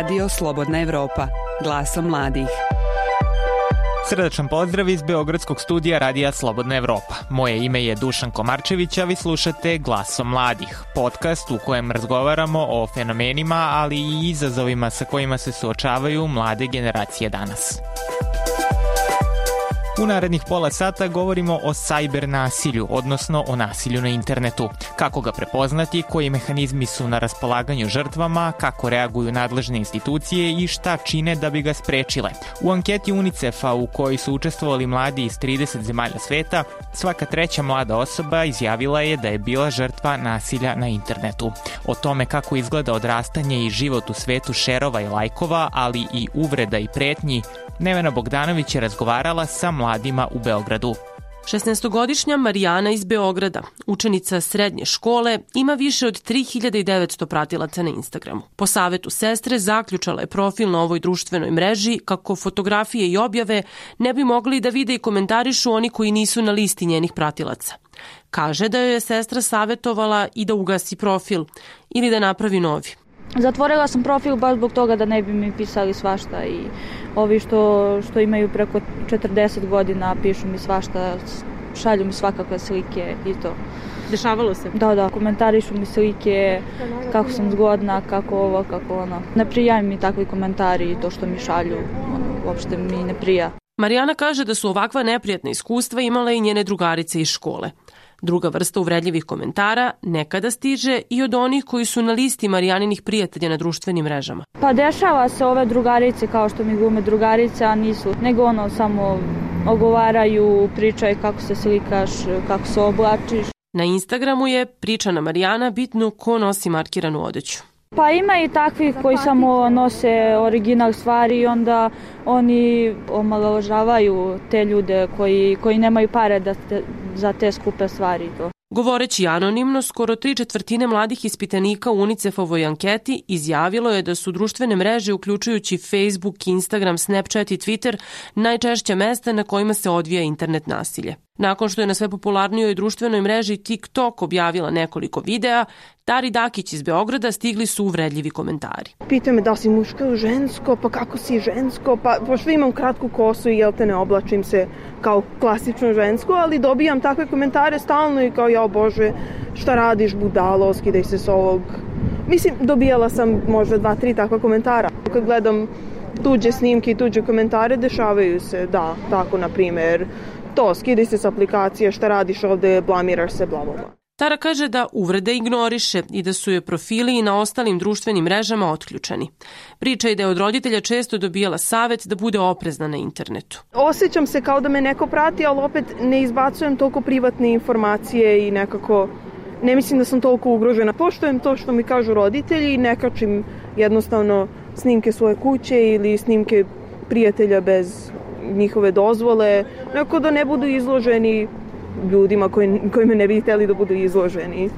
Radio Slobodna Evropa, glasom mladih. Srdačan pozdrav iz Beogradskog studija Radija Slobodna Evropa. Moje ime je Dušan Komarčević, a vi slušate Glasom mladih, podcast u kojem razgovaramo o fenomenima, ali i izazovima sa kojima se suočavaju mlade generacije danas. U narednih pola sata govorimo o sajber nasilju, odnosno o nasilju na internetu. Kako ga prepoznati, koji mehanizmi su na raspolaganju žrtvama, kako reaguju nadležne institucije i šta čine da bi ga sprečile. U anketi UNICEF-a u kojoj su učestvovali mladi iz 30 zemalja sveta, svaka treća mlada osoba izjavila je da je bila žrtva nasilja na internetu. O tome kako izgleda odrastanje i život u svetu šerova i lajkova, ali i uvreda i pretnji, Nevena Bogdanović je razgovarala sa mladima u Beogradu. 16-godišnja Marijana iz Beograda, učenica srednje škole, ima više od 3900 pratilaca na Instagramu. Po savetu sestre zaključala je profil na ovoj društvenoj mreži kako fotografije i objave ne bi mogli da vide i komentarišu oni koji nisu na listi njenih pratilaca. Kaže da joj je sestra savetovala i da ugasi profil ili da napravi novi. Zatvorila sam profil baš zbog toga da ne bi mi pisali svašta i ovi što, što imaju preko 40 godina pišu mi svašta, šalju mi svakakve slike i to. Dešavalo se? Da, da, komentarišu mi slike, kako sam zgodna, kako ovo, kako ono. Ne prijaju mi takvi komentari i to što mi šalju, ono, uopšte mi ne prija. Marijana kaže da su ovakva neprijatna iskustva imale i njene drugarice iz škole. Druga vrsta uvredljivih komentara nekada stiže i od onih koji su na listi Marijaninih prijatelja na društvenim mrežama. Pa dešava se ove drugarice kao što mi glume drugarice, a nisu, nego ono samo ogovaraju, pričaju kako se slikaš, kako se oblačiš. Na Instagramu je pričana Marijana bitno ko nosi markiranu odeću. Pa ima i takvih koji samo nose original stvari i onda oni omalovažavaju te ljude koji, koji nemaju pare da te, za te skupe stvari to. Govoreći anonimno, skoro tri četvrtine mladih ispitanika u UNICEF-ovoj anketi izjavilo je da su društvene mreže, uključujući Facebook, Instagram, Snapchat i Twitter, najčešća mesta na kojima se odvija internet nasilje. Nakon što je na sve popularnijoj društvenoj mreži TikTok objavila nekoliko videa, Dari Dakić iz Beograda stigli su uvredljivi komentari. Pitaju me da si muško ili žensko, pa kako si žensko, pa pošto imam kratku kosu i jel te ne oblačim se kao klasično žensko, ali dobijam takve komentare stalno i kao ja bože šta radiš budalo, skidaj se s ovog. Mislim, dobijala sam možda dva, tri takva komentara. Kad gledam tuđe snimke i tuđe komentare, dešavaju se, da, tako na primer, to, skidaj se s aplikacije, šta radiš ovde, blamiraš se, bla, bla, bla. Tara kaže da uvrede ignoriše i da su je profili i na ostalim društvenim mrežama otključeni. Priča je da je od roditelja često dobijala savet da bude oprezna na internetu. Osjećam se kao da me neko prati, ali opet ne izbacujem toliko privatne informacije i nekako ne mislim da sam toliko ugrožena. Poštojem to što mi kažu roditelji i ne kačim jednostavno snimke svoje kuće ili snimke prijatelja bez njihove dozvole, neko da ne budu izloženi ljudima koji, kojima ne bi hteli da budu izloženi.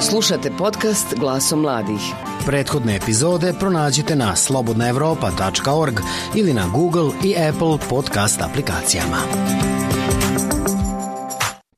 Slušate podcast Glasom mladih. Prethodne epizode pronađite na slobodnaevropa.org ili na Google i Apple podcast aplikacijama.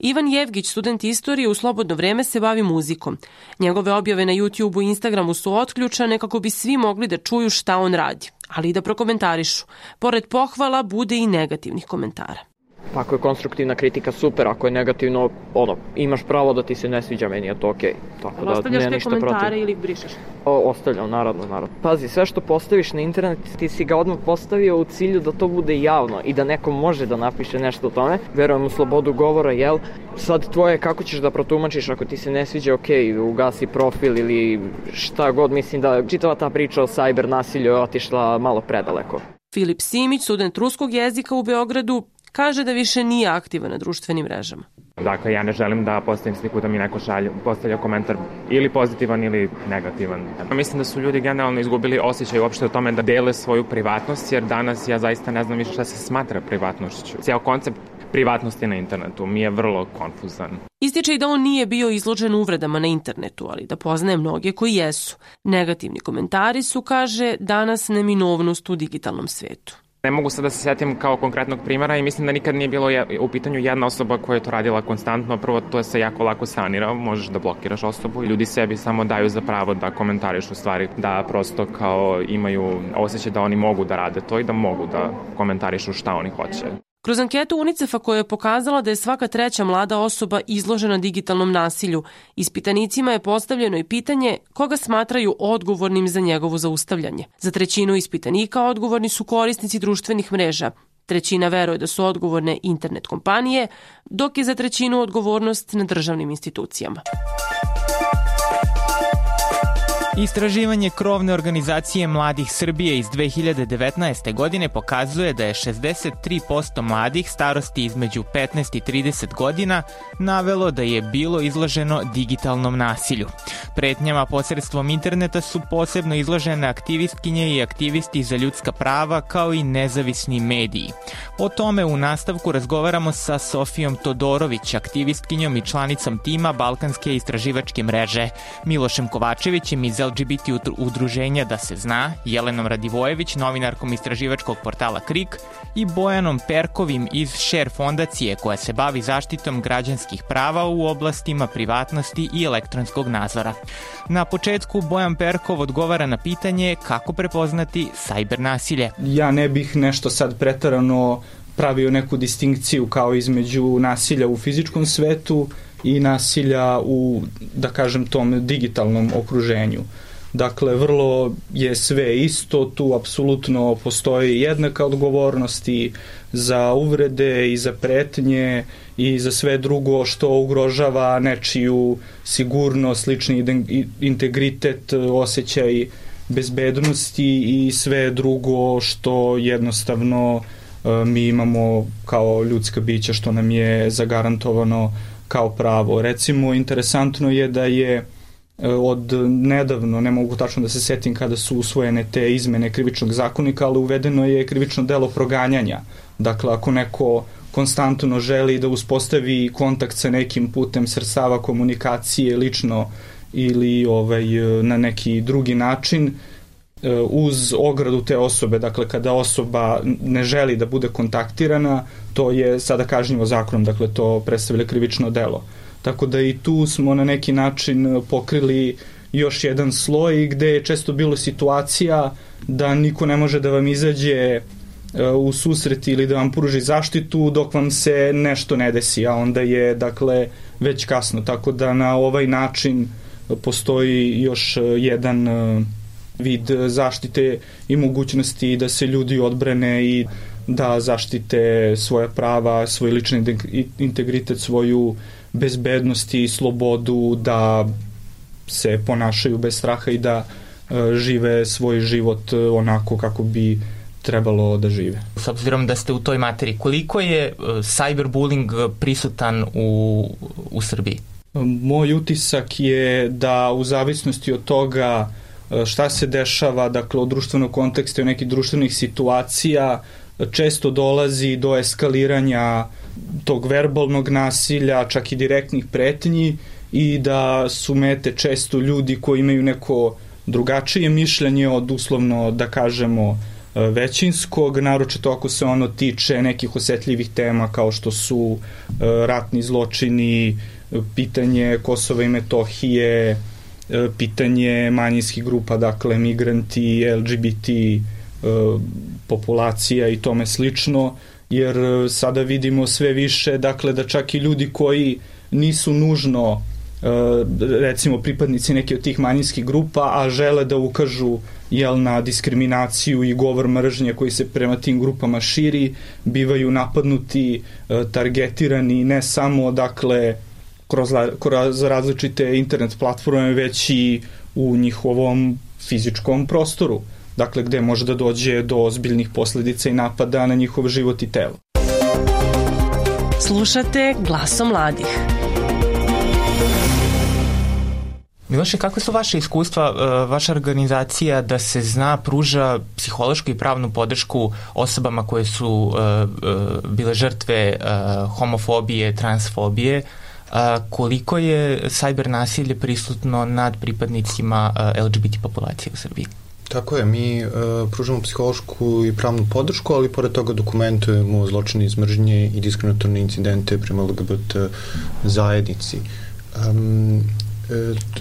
Ivan Jevgić, student istorije, u slobodno vreme se bavi muzikom. Njegove objave na YouTube i Instagramu su otključane kako bi svi mogli da čuju šta on radi, ali i da prokomentarišu. Pored pohvala bude i negativnih komentara. Pa ako je konstruktivna kritika super, ako je negativno, ono, imaš pravo da ti se ne sviđa, meni je to okej. Okay. Tako da, ostavljaš te komentare protiv. ili brišeš? O, ostavljam, naravno, naravno. Pazi, sve što postaviš na internet, ti si ga odmah postavio u cilju da to bude javno i da neko može da napiše nešto o tome. Verujem u slobodu govora, jel? Sad tvoje kako ćeš da protumačiš ako ti se ne sviđa, okej, okay, ugasi profil ili šta god, mislim da čitava ta priča o sajber nasilju je otišla malo predaleko. Filip Simić, student ruskog jezika u Beogradu, kaže da više nije aktivan na društvenim mrežama. Dakle, ja ne želim da postavim sliku da mi neko šalje, postavlja komentar ili pozitivan ili negativan. Mislim da su ljudi generalno izgubili osjećaj uopšte o tome da dele svoju privatnost, jer danas ja zaista ne znam više šta se smatra privatnošću. Cijel koncept privatnosti na internetu mi je vrlo konfuzan. Ističe i da on nije bio izložen uvredama na internetu, ali da poznaje mnoge koji jesu. Negativni komentari su, kaže, danas neminovnost u digitalnom svetu. Ne mogu sad da se setim kao konkretnog primjera i mislim da nikad nije bilo u pitanju jedna osoba koja je to radila konstantno. Prvo, to se jako lako sanira, možeš da blokiraš osobu i ljudi sebi samo daju za pravo da komentarišu stvari, da prosto kao imaju osjećaj da oni mogu da rade to i da mogu da komentarišu šta oni hoće. Kroz anketu UNICEF-a koja je pokazala da je svaka treća mlada osoba izložena digitalnom nasilju, ispitanicima je postavljeno i pitanje koga smatraju odgovornim za njegovo zaustavljanje. Za trećinu ispitanika odgovorni su korisnici društvenih mreža, trećina veruje da su odgovorne internet kompanije, dok je za trećinu odgovornost na državnim institucijama. Istraživanje krovne organizacije Mladih Srbije iz 2019. godine pokazuje da je 63% mladih starosti između 15 i 30 godina navelo da je bilo izloženo digitalnom nasilju. Pretnjama posredstvom interneta su posebno izložene aktivistkinje i aktivisti za ljudska prava kao i nezavisni mediji. O tome u nastavku razgovaramo sa Sofijom Todorović, aktivistkinjom i članicom tima Balkanske istraživačke mreže, Milošem Kovačevićem iz LGBT udruženja Da se zna, Jelenom Radivojević, novinarkom istraživačkog portala KRIK i Bojanom Perkovim iz Share fondacije koja se bavi zaštitom građanskih prava u oblastima privatnosti i elektronskog nadzora. Na početku Bojan Perkov odgovara na pitanje kako prepoznati sajber nasilje. Ja ne bih nešto sad pretarano pravio neku distinkciju kao između nasilja u fizičkom svetu i nasilja u, da kažem, tom digitalnom okruženju. Dakle, vrlo je sve isto, tu apsolutno postoji jednaka odgovornost i za uvrede i za pretnje i za sve drugo što ugrožava nečiju sigurnost, lični integritet, osjećaj bezbednosti i sve drugo što jednostavno e, mi imamo kao ljudska bića što nam je zagarantovano kao pravo. Recimo, interesantno je da je e, od nedavno, ne mogu tačno da se setim kada su usvojene te izmene krivičnog zakonika, ali uvedeno je krivično delo proganjanja. Dakle, ako neko konstantno želi da uspostavi kontakt sa nekim putem srstava komunikacije lično ili ovaj, na neki drugi način, uz ogradu te osobe, dakle kada osoba ne želi da bude kontaktirana, to je sada kažnjivo zakonom, dakle to predstavlja krivično delo. Tako da i tu smo na neki način pokrili još jedan sloj gde je često bilo situacija da niko ne može da vam izađe e, u susret ili da vam pruži zaštitu dok vam se nešto ne desi, a onda je dakle već kasno, tako da na ovaj način postoji još jedan vid zaštite i mogućnosti da se ljudi odbrane i da zaštite svoja prava, svoj lični integritet, svoju bezbednost i slobodu, da se ponašaju bez straha i da e, žive svoj život e, onako kako bi trebalo da žive. S obzirom da ste u toj materiji, koliko je cyberbullying prisutan u, u Srbiji? Moj utisak je da u zavisnosti od toga šta se dešava, dakle, od društvenog konteksta i nekih društvenih situacija, često dolazi do eskaliranja tog verbalnog nasilja, čak i direktnih pretnji i da su mete često ljudi koji imaju neko drugačije mišljenje od uslovno, da kažemo, većinskog, naročito ako se ono tiče nekih osetljivih tema kao što su e, ratni zločini, pitanje Kosova i Metohije, pitanje manjinskih grupa, dakle migranti, LGBT e, populacija i tome slično, jer e, sada vidimo sve više, dakle da čak i ljudi koji nisu nužno recimo pripadnici neke od tih manjinskih grupa, a žele da ukažu jel, na diskriminaciju i govor mržnje koji se prema tim grupama širi, bivaju napadnuti, targetirani ne samo dakle kroz, kroz različite internet platforme, već i u njihovom fizičkom prostoru, dakle gde može da dođe do ozbiljnih posledica i napada na njihov život i telo. Slušate Glaso mladih. Miloše, kakve su vaše iskustva, e, vaša organizacija da se zna pruža psihološku i pravnu podršku osobama koje su uh, uh, bile žrtve homofobije, transfobije, a, koliko je sajber nasilje prisutno nad pripadnicima LGBT populacije u Srbiji? Tako je, mi uh, pružamo psihološku i pravnu podršku, ali pored toga dokumentujemo zločine izmržnje i diskriminatorne incidente prema LGBT zajednici. Um,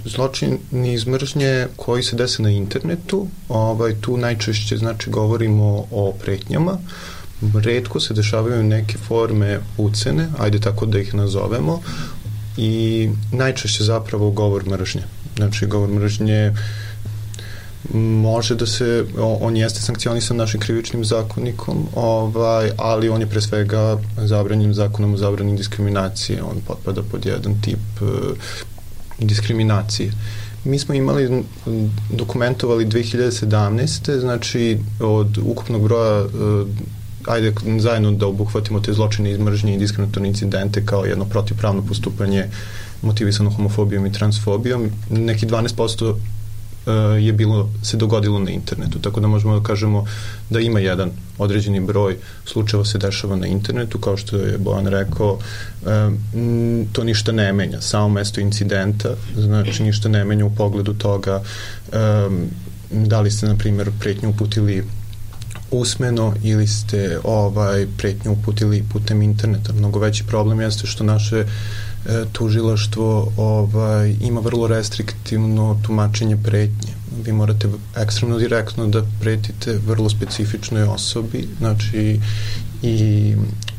zločini izmržnje koji se dese na internetu, ovaj, tu najčešće znači govorimo o pretnjama, redko se dešavaju neke forme ucene, ajde tako da ih nazovemo, i najčešće zapravo govor mržnje. Znači, govor mržnje može da se, on jeste sankcionisan našim krivičnim zakonikom, ovaj, ali on je pre svega zabranjen zakonom o zabrani diskriminacije, on potpada pod jedan tip uh, diskriminacije. Mi smo imali, dokumentovali 2017. znači od ukupnog broja uh, ajde zajedno da obuhvatimo te zločine izmržnje i diskriminatorne incidente kao jedno protivpravno postupanje motivisano homofobijom i transfobijom. Neki 12% e, je bilo, se dogodilo na internetu, tako da možemo da kažemo da ima jedan određeni broj slučajeva se dešava na internetu, kao što je Bojan rekao, e, to ništa ne menja, samo mesto incidenta, znači ništa ne menja u pogledu toga e, da li ste, na primjer, pretnju uputili usmeno ili ste ovaj pretnju uputili putem interneta. Mnogo veći problem jeste što naše e, tužilaštvo ovaj ima vrlo restriktivno tumačenje pretnje. Vi morate ekstremno direktno da pretite vrlo specifičnoj osobi, znači i,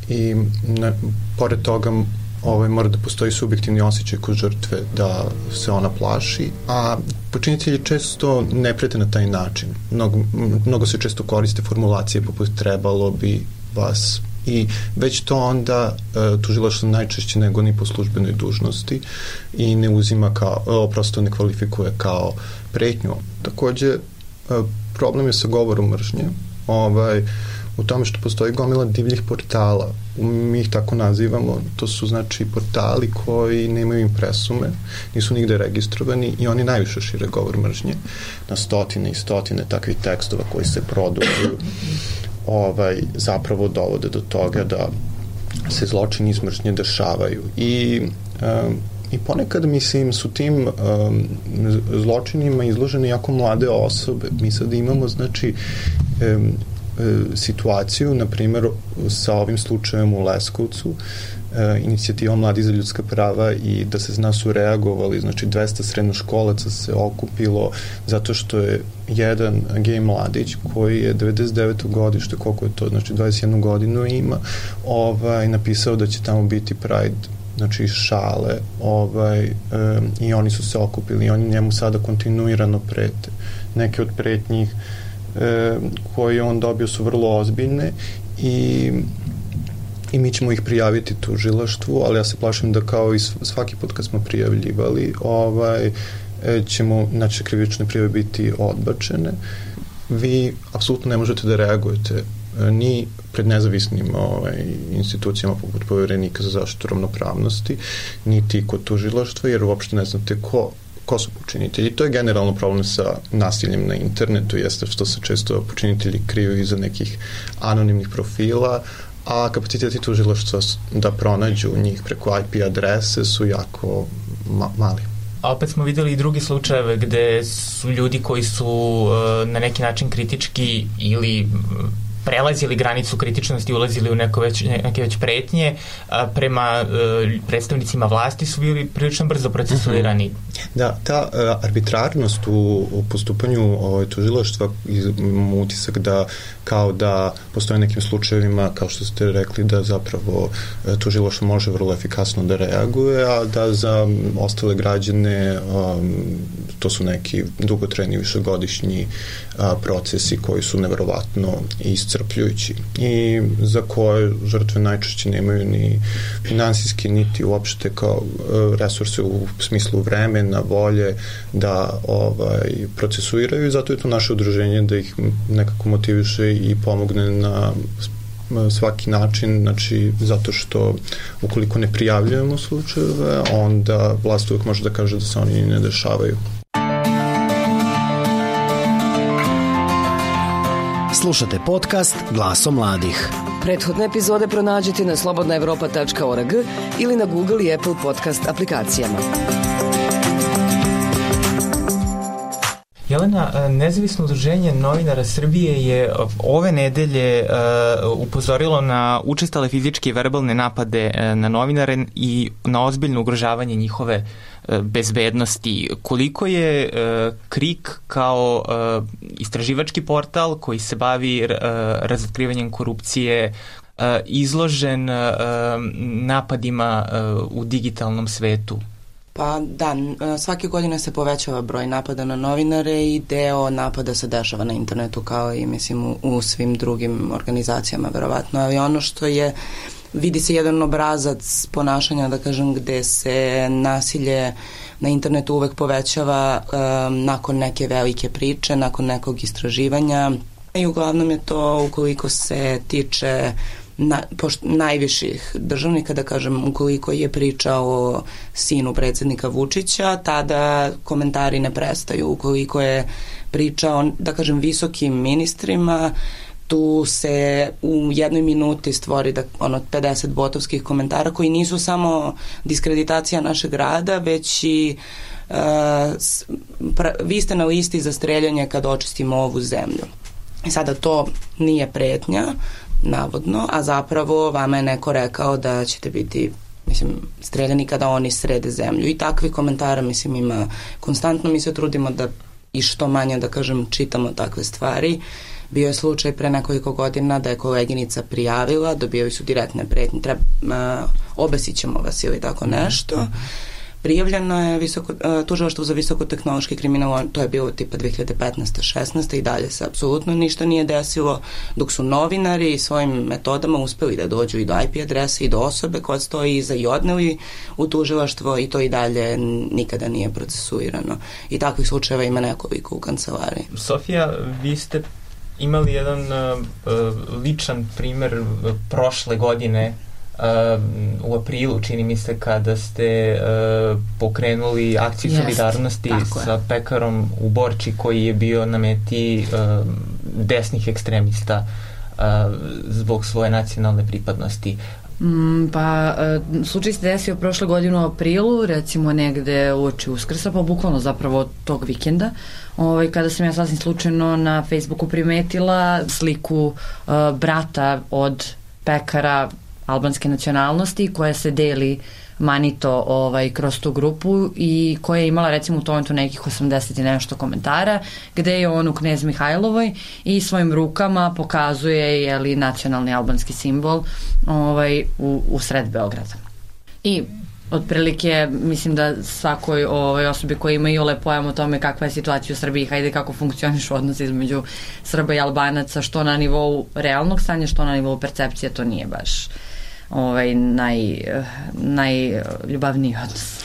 i na, pored toga ovaj, mora da postoji subjektivni osjećaj kod žrtve da se ona plaši, a počinitelji često ne prete na taj način. Mnogo, mnogo se često koriste formulacije poput trebalo bi vas i već to onda e, tužilaštvo najčešće nego ni po službenoj dužnosti i ne uzima kao, oprosto ne kvalifikuje kao pretnju. Takođe, e, problem je sa govorom mržnje. Ovaj, u tome što postoji gomila divljih portala. Mi ih tako nazivamo. To su znači portali koji nemaju impresume, nisu nigde registrovani i oni najviše šire govor mržnje na stotine i stotine takvih tekstova koji se produžuju ovaj, zapravo dovode do toga da se zločini izmržnje dešavaju i um, i ponekad mislim su tim um, zločinima izložene jako mlade osobe. Mi sad imamo znači um, situaciju, na primjer sa ovim slučajem u Leskovcu, e, inicijativa Mladi za ljudska prava i da se zna su reagovali, znači 200 srednoškolaca se okupilo zato što je jedan gej mladić koji je 99. godište, koliko je to, znači 21 godinu ima, ovaj, napisao da će tamo biti Pride znači šale ovaj, um, i oni su se okupili i oni njemu sada kontinuirano prete. Neke od pretnjih e, koje on dobio su vrlo ozbiljne i i mi ćemo ih prijaviti tužilaštvu, ali ja se plašim da kao i svaki put kad smo prijavljivali, ovaj, e, ćemo, znači, krivične prijave biti odbačene. Vi apsolutno ne možete da reagujete e, ni pred nezavisnim ovaj, institucijama poput poverenika za zaštitu ravnopravnosti, niti kod tužilaštva, jer uopšte ne znate ko ko su počinitelji. To je generalno problem sa nasiljem na internetu, jeste što se često počinitelji kriju iza nekih anonimnih profila, a kapaciteti tužilaštva da pronađu njih preko IP adrese su jako ma mali. A opet smo videli i drugi slučajeve gde su ljudi koji su uh, na neki način kritički ili prelazili granicu kritičnosti, ulazili u neko već, neke već pretnje, a, prema e, predstavnicima vlasti su bili prilično brzo procesuirani. Mhm. Da, ta a, e, arbitrarnost u, u postupanju ovaj, tužilaštva imamo utisak da kao da postoje nekim slučajevima, kao što ste rekli, da zapravo e, tužilaštvo može vrlo efikasno da reaguje, a da za ostale građane um, to su neki dugotrajni višegodišnji a, procesi koji su neverovatno iscrpljujući i za koje žrtve najčešće nemaju ni finansijski niti uopšte kao a, resurse u smislu vremena, volje da ovaj, procesuiraju i zato je to naše udruženje da ih nekako motiviše i pomogne na svaki način, znači zato što ukoliko ne prijavljujemo slučajeve, onda vlast uvek može da kaže da se oni ne dešavaju. Slušate podcast Glaso mladih. Prethodne epizode pronađite na slobodnaevropa.org ili na Google i Apple podcast aplikacijama. Jelena, nezavisno udruženje novinara Srbije je ove nedelje uh, upozorilo na učestale fizičke i verbalne napade na novinare i na ozbiljno ugrožavanje njihove bezbednosti. Koliko je KRIK kao istraživački portal koji se bavi razotkrivanjem korupcije izložen napadima u digitalnom svetu? Pa da, svake godine se povećava broj napada na novinare i deo napada se dešava na internetu kao i mislim u, u svim drugim organizacijama verovatno, ali ono što je vidi se jedan obrazac ponašanja da kažem gde se nasilje na internetu uvek povećava um, nakon neke velike priče, nakon nekog istraživanja. I uglavnom je to ukoliko se tiče na, pošto, najviših državnika, da kažem, ukoliko je priča o sinu predsednika Vučića, tada komentari ne prestaju. Ukoliko je priča o, da kažem, visokim ministrima, tu se u jednoj minuti stvori da, ono, 50 botovskih komentara koji nisu samo diskreditacija našeg rada, već i uh, pra, vi ste na listi za streljanje kad očistimo ovu zemlju. Sada to nije pretnja, navodno, a zapravo vama je neko rekao da ćete biti mislim, streljani kada oni srede zemlju. I takvi komentara, mislim, ima konstantno. Mi se trudimo da i što manje, da kažem, čitamo takve stvari. Bio je slučaj pre nekoliko godina da je koleginica prijavila, dobijali su direktne pretnje, treba, uh, obesit ćemo vas ili tako nešto. Uh -huh Prijavljeno je visoko, uh, tužilaštvo za visokotehnološki kriminal, to je bilo tipa 2015. 16. i dalje se apsolutno ništa nije desilo, dok su novinari svojim metodama uspeli da dođu i do IP adrese i do osobe koja stoji iza i odneli u tužilaštvo i to i dalje nikada nije procesuirano. I takvih slučajeva ima nekoliko u kancelariji. Sofija, vi ste imali jedan uh, ličan primer prošle godine u aprilu, čini mi se, kada ste uh, pokrenuli akciju Jest, solidarnosti sa je. pekarom u Borči koji je bio na meti desnih ekstremista uh, zbog svoje nacionalne pripadnosti. Mm, pa, slučaj se desio prošle godine u aprilu, recimo negde u oči Uskrsa, pa bukvalno zapravo tog vikenda, ovaj, kada sam ja sasvim slučajno na Facebooku primetila sliku uh, brata od pekara albanske nacionalnosti koja se deli manito ovaj, kroz tu grupu i koja je imala recimo u momentu nekih 80 i nešto komentara gde je on u Knez Mihajlovoj i svojim rukama pokazuje jeli, nacionalni albanski simbol ovaj, u, u sred Beograda. I otprilike mislim da svakoj ovaj, osobi koja ima i ole pojam o tome kakva je situacija u Srbiji, hajde kako funkcioniš odnos između Srba i Albanaca, što na nivou realnog stanja, što na nivou percepcije, to nije baš ovaj, naj, najljubavniji odnos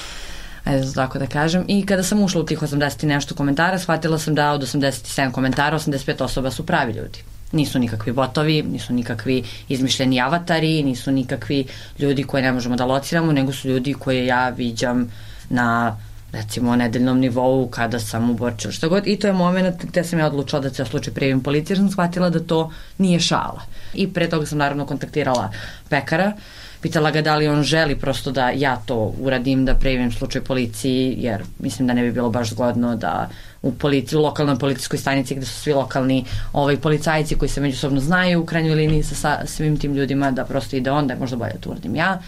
ajde tako da kažem. I kada sam ušla u tih 80 i nešto komentara, shvatila sam da od 87 komentara 85 osoba su pravi ljudi. Nisu nikakvi botovi, nisu nikakvi izmišljeni avatari, nisu nikakvi ljudi koje ne možemo da lociramo, nego su ljudi koje ja viđam na recimo nedeljnom nivou kada sam u Borčevu šta god i to je moment gde sam ja odlučila da se slučaj prijavim policiji jer sam shvatila da to nije šala i pre toga sam naravno kontaktirala pekara pitala ga da li on želi prosto da ja to uradim, da prijavim slučaj policiji, jer mislim da ne bi bilo baš zgodno da u policiji, u lokalnoj policijskoj stanici gde su svi lokalni ovaj, policajci koji se međusobno znaju u krajnjoj liniji sa, sa svim tim ljudima da prosto ide on, da je možda bolje to uradim ja.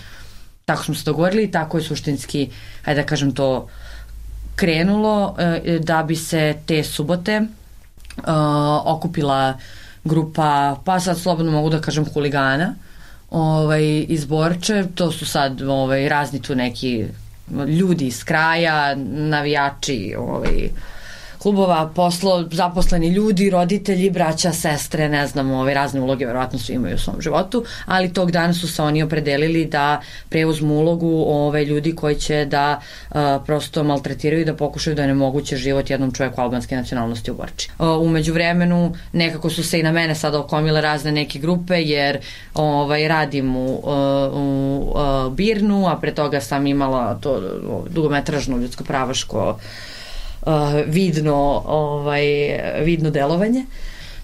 Tako smo se dogovorili i tako je suštinski, hajde da kažem to, krenulo e, da bi se te subote uh, okupila grupa, pa sad slobodno mogu da kažem huligana, ovaj, iz Borče, to su sad ovaj, razni tu neki ljudi iz kraja, navijači, ovaj, klubova, poslo, zaposleni ljudi, roditelji, braća, sestre, ne znam, ove razne uloge verovatno su imaju u svom životu, ali tog dana su se oni opredelili da preuzmu ulogu ove ljudi koji će da uh, prosto maltretiraju i da pokušaju da ne moguće život jednom čoveku albanske nacionalnosti u Borči. Uh, umeđu vremenu nekako su se i na mene sada okomile razne neke grupe jer ovaj, radim u, uh, u uh, Birnu, a pre toga sam imala to dugometražno ljudsko pravaško vidno, ovaj, vidno delovanje.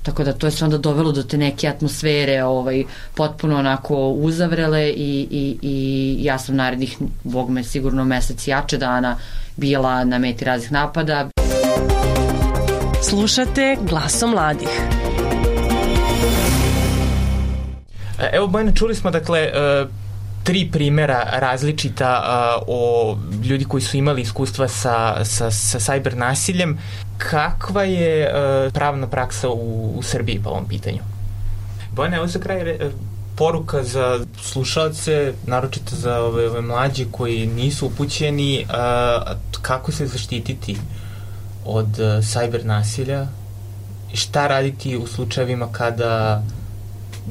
Tako da to je se onda dovelo do te neke atmosfere ovaj, potpuno onako uzavrele i, i, i ja sam narednih, bog me sigurno mesec jače dana bila na meti raznih napada. Slušate Glasom mladih. E, evo Bojana, čuli smo dakle e, tri primera različita uh, o ljudi koji su imali iskustva sa, sa, sa cyber nasiljem. Kakva je uh, pravna praksa u, u Srbiji po ovom pitanju? Bojana, evo za kraj re, poruka za slušalce, naročito za ove, ove mlađe koji nisu upućeni, uh, kako se zaštititi od uh, cyber nasilja šta raditi u slučajevima kada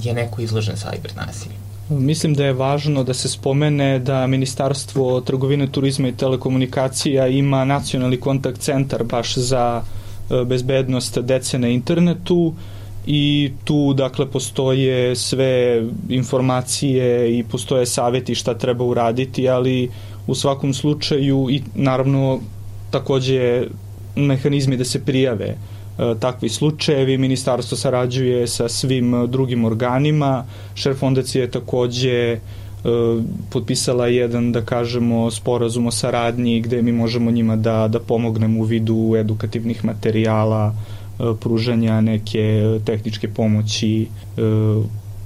je neko izložen cyber nasilju? Mislim da je važno da se spomene da Ministarstvo trgovine, turizma i telekomunikacija ima nacionalni kontakt centar baš za e, bezbednost dece na internetu i tu dakle postoje sve informacije i postoje saveti šta treba uraditi, ali u svakom slučaju i naravno takođe mehanizmi da se prijave. uh, takvi slučajevi. Ministarstvo sarađuje sa svim e, drugim organima. Šer fondacija je takođe e, potpisala jedan, da kažemo, sporazum o saradnji gde mi možemo njima da, da pomognemo u vidu edukativnih materijala, pružanja neke tehničke pomoći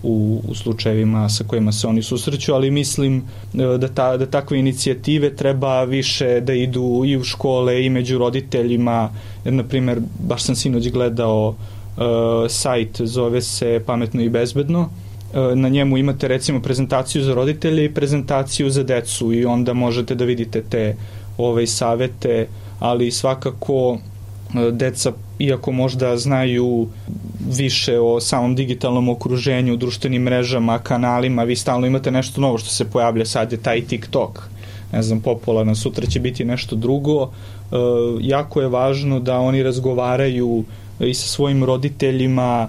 u, u slučajevima sa kojima se oni susreću, ali mislim e, da, ta, da takve inicijative treba više da idu i u škole i među roditeljima, jer na primer baš sam sinoć gledao uh, sajt, zove se Pametno i bezbedno, uh, na njemu imate recimo prezentaciju za roditelje i prezentaciju za decu i onda možete da vidite te ove savete, ali svakako deca iako možda znaju više o samom digitalnom okruženju, društvenim mrežama, kanalima, vi stalno imate nešto novo što se pojavlja, sad je taj TikTok, ne znam, popularno, sutra će biti nešto drugo. E, jako je važno da oni razgovaraju i sa svojim roditeljima,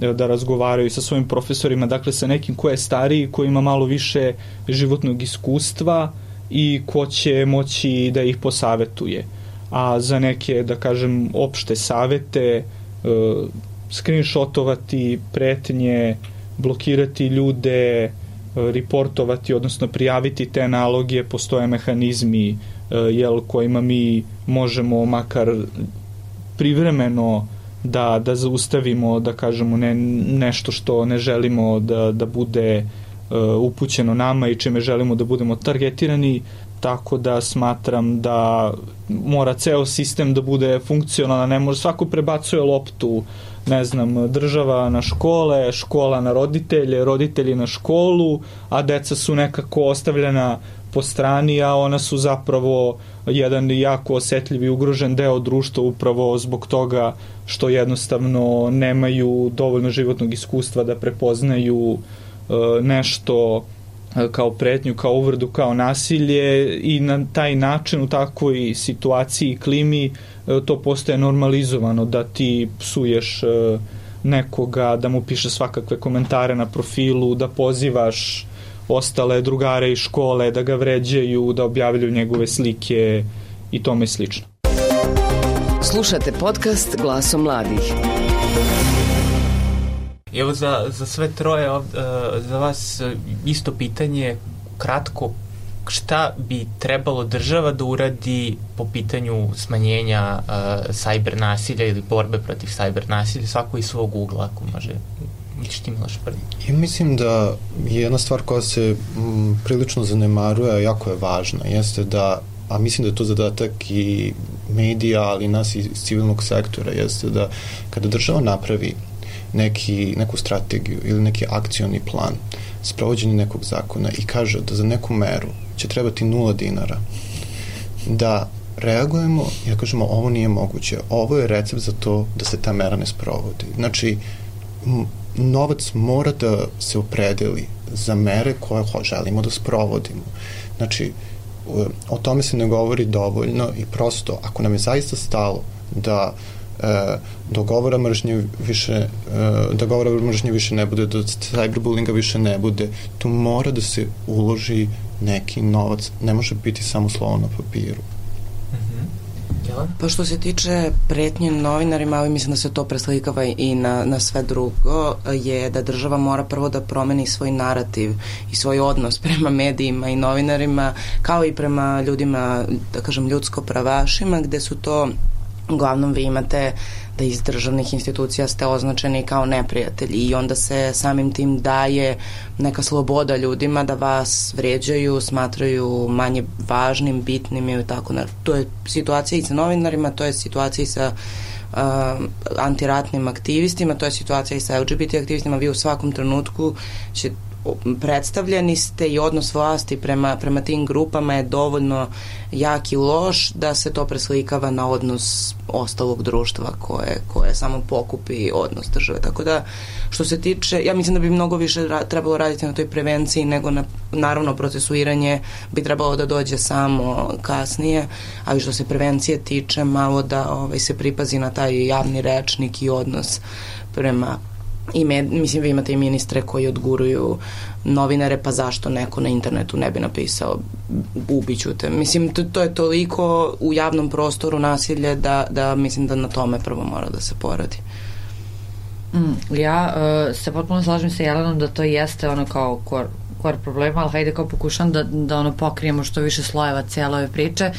e, da razgovaraju sa svojim profesorima, dakle sa nekim ko je stariji, ko ima malo više životnog iskustva i ko će moći da ih posavetuje a za neke, da kažem, opšte savete, uh, screenshotovati pretnje, blokirati ljude, uh, reportovati, odnosno prijaviti te naloge, postoje mehanizmi uh, jel, kojima mi možemo makar privremeno da, da zaustavimo, da kažemo, ne, nešto što ne želimo da, da bude upućeno nama i čime želimo da budemo targetirani, tako da smatram da mora ceo sistem da bude funkcionalan, ne može svako prebacuje loptu ne znam, država na škole, škola na roditelje, roditelji na školu, a deca su nekako ostavljena po strani, a ona su zapravo jedan jako osetljiv i ugrožen deo društva upravo zbog toga što jednostavno nemaju dovoljno životnog iskustva da prepoznaju uh, nešto kao pretnju, kao uvrdu, kao nasilje i na taj način u takvoj situaciji i klimi e, to postaje normalizovano da ti psuješ e, nekoga, da mu piše svakakve komentare na profilu, da pozivaš ostale drugare iz škole da ga vređaju, da objavljuju njegove slike i tome slično. Slušate podcast Glasom mladih. Evo za, za sve troje, uh, za vas uh, isto pitanje, kratko, šta bi trebalo država da uradi po pitanju smanjenja uh, cyber nasilja ili borbe protiv cyber nasilja, svako iz svog ugla, ako može Vidiš ti Miloš prvi. Ja mislim da jedna stvar koja se m, prilično zanemaruje, a jako je važna, jeste da, a mislim da je to zadatak i medija, ali nas iz civilnog sektora, jeste da kada država napravi neki, neku strategiju ili neki akcioni plan sprovođenje nekog zakona i kaže da za neku meru će trebati nula dinara, da reagujemo i da kažemo ovo nije moguće, ovo je recept za to da se ta mera ne sprovodi. Znači, novac mora da se opredeli za mere koje želimo da sprovodimo. Znači, o tome se ne govori dovoljno i prosto, ako nam je zaista stalo da uh, do govora mržnje više e, da govora mržnje više ne bude da cyberbullinga više ne bude. Tu mora da se uloži neki novac ne može biti samo slovo na papiru. Pa što se tiče pretnje novinarima, ali mislim da se to preslikava i na, na sve drugo, je da država mora prvo da promeni svoj narativ i svoj odnos prema medijima i novinarima, kao i prema ljudima, da kažem, ljudsko pravašima, gde su to uglavnom vi imate da iz državnih institucija ste označeni kao neprijatelji i onda se samim tim daje neka sloboda ljudima da vas vređaju, smatraju manje važnim, bitnim i tako. To je situacija i sa novinarima, to je situacija i sa uh, antiratnim aktivistima, to je situacija i sa LGBT aktivistima, vi u svakom trenutku će predstavljeni ste i odnos vlasti prema, prema tim grupama je dovoljno jak i loš da se to preslikava na odnos ostalog društva koje, koje samo pokupi odnos države. Tako da, što se tiče, ja mislim da bi mnogo više ra trebalo raditi na toj prevenciji nego na, naravno, procesuiranje bi trebalo da dođe samo kasnije, ali što se prevencije tiče, malo da ovaj, se pripazi na taj javni rečnik i odnos prema i med, mislim vi imate i ministre koji odguruju novinare, pa zašto neko na internetu ne bi napisao ubiću te. Mislim, to, to je toliko u javnom prostoru nasilje da, da mislim da na tome prvo mora da se poradi. Mm, ja uh, se potpuno slažem sa Jelenom da to jeste ono kao kor, kor problema, ali hajde kao pokušam da, da ono pokrijemo što više slojeva cijela ove priče.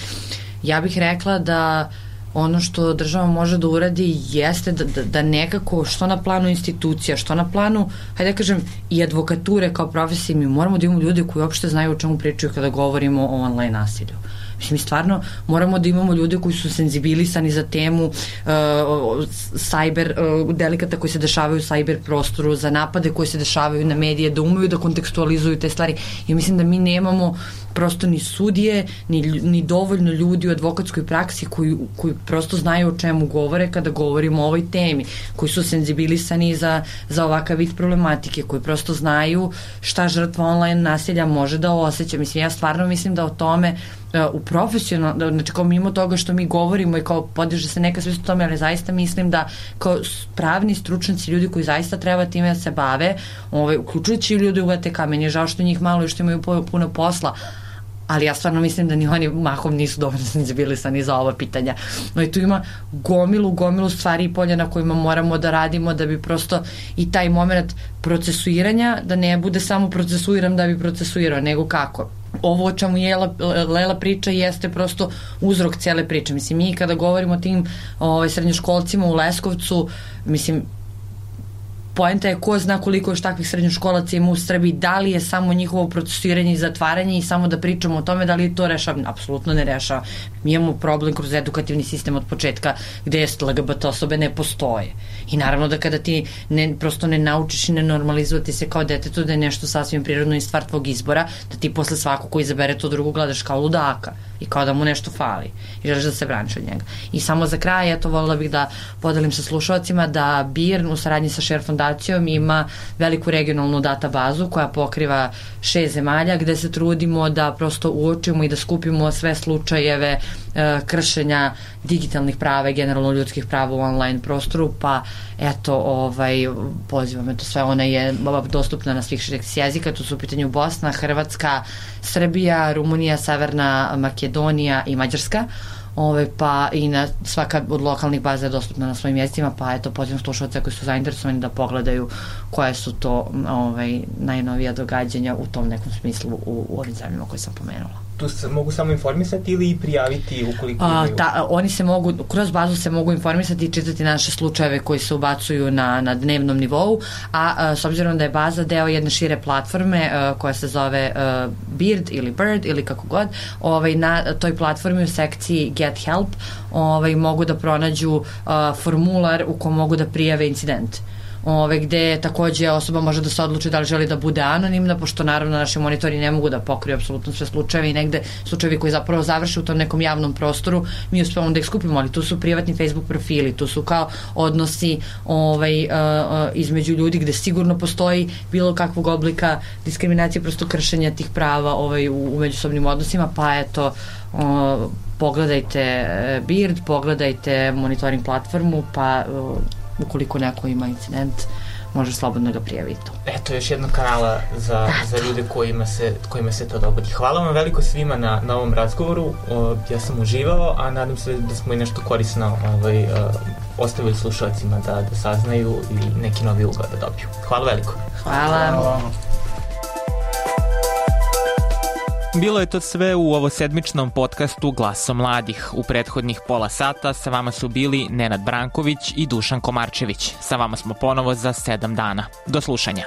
Ja bih rekla da uh, ono što država može da uradi jeste da, da, da nekako što na planu institucija, što na planu, hajde da kažem, i advokature kao profesije, mi moramo da imamo ljude koji uopšte znaju o čemu pričaju kada govorimo o online nasilju. Mislim, mi stvarno moramo da imamo ljude koji su senzibilisani za temu uh, cyber, uh, delikata koji se dešavaju u cyber prostoru, za napade koji se dešavaju na medije, da umeju da kontekstualizuju te stvari. I mislim da mi nemamo prosto ni sudije, ni, ni dovoljno ljudi u advokatskoj praksi koji, koji prosto znaju o čemu govore kada govorimo o ovoj temi, koji su senzibilisani za, za ovakav vid problematike, koji prosto znaju šta žrtva online nasilja može da osjeća. Mislim, ja stvarno mislim da o tome u profesionalno, znači kao mimo toga što mi govorimo i kao podiže se neka svest o tome, ali zaista mislim da kao pravni stručnici, ljudi koji zaista treba time da se bave, ovaj, uključujući ljudi u VTK, meni je žao što njih malo i što imaju puno posla, ali ja stvarno mislim da ni oni mahom nisu dovoljno senzibilisani za ova pitanja. No i tu ima gomilu, gomilu stvari i polja na kojima moramo da radimo da bi prosto i taj moment procesuiranja, da ne bude samo procesuiram da bi procesuirao, nego kako ovo o čemu je Lela priča jeste prosto uzrok cele priče. Mislim, mi kada govorimo o tim ovaj, srednjoškolcima u Leskovcu, mislim, poenta je ko zna koliko još takvih srednjoškolaca ima u Srbiji, da li je samo njihovo procesiranje i zatvaranje i samo da pričamo o tome da li to rešava, apsolutno ne rešava. Mi imamo problem kroz edukativni sistem od početka gde je LGBT osobe ne postoje. I naravno da kada ti ne, prosto ne naučiš i ne normalizovati se kao detetu da je nešto sasvim prirodno i stvar tvog izbora, da ti posle svako ko izabere to drugo gledaš kao ludaka i kao da mu nešto fali i želiš da se braniš od njega. I samo za kraj, eto, volila bih da podelim sa slušalcima da BIRN u saradnji sa Share fondacijom ima veliku regionalnu databazu koja pokriva šest zemalja gde se trudimo da prosto uočimo i da skupimo sve slučajeve e, kršenja digitalnih prava i generalno ljudskih prava u online prostoru, pa eto, ovaj, pozivam, eto sve, ona je dostupna na svih šest jezika, tu su u pitanju Bosna, Hrvatska, Srbija, Rumunija, Severna Makedonija i Mađarska ove, pa i na svaka od lokalnih baza je dostupna na svojim jezicima, pa eto pozivam slušalce koji su zainteresovani da pogledaju koje su to ovaj, najnovija događanja u tom nekom smislu u, u ovim zemljama koje sam pomenula tu se mogu samo informisati ili i prijaviti ukoliko a, imaju? Ta, oni se mogu, kroz bazu se mogu informisati i čitati naše slučajeve koji se ubacuju na, na dnevnom nivou, a, a s obzirom da je baza deo jedne šire platforme a, koja se zove a, Beard ili Bird ili kako god, ovaj, na toj platformi u sekciji Get Help ovaj, mogu da pronađu a, formular u kom mogu da prijave incident ove, gde takođe osoba može da se odluči da li želi da bude anonimna, pošto naravno naši monitori ne mogu da pokriju apsolutno sve slučajeve i negde slučajevi koji zapravo završe u tom nekom javnom prostoru, mi uspevamo da ih skupimo, ali tu su privatni Facebook profili, tu su kao odnosi ovaj, uh, između ljudi gde sigurno postoji bilo kakvog oblika diskriminacije, prosto kršenja tih prava ovaj, u, u međusobnim odnosima, pa eto, uh, pogledajte e, Beard, pogledajte monitoring platformu, pa uh, ukoliko neko ima incident, može slobodno ga prijaviti tu. Eto, još jedno kanala za, Eto. za ljude kojima se, kojima se to dogodi. Hvala vam veliko svima na, na ovom razgovoru. O, ja sam uživao, a nadam se da smo i nešto korisno ovaj, uh, ostavili slušalcima da, da saznaju i neki novi ugao da dobiju. Hvala veliko. Hvala. Hvala. Bilo je to sve u ovosedmičnom podcastu Glaso mladih. U prethodnih pola sata sa vama su bili Nenad Branković i Dušan Komarčević. Sa vama smo ponovo za sedam dana. Do slušanja.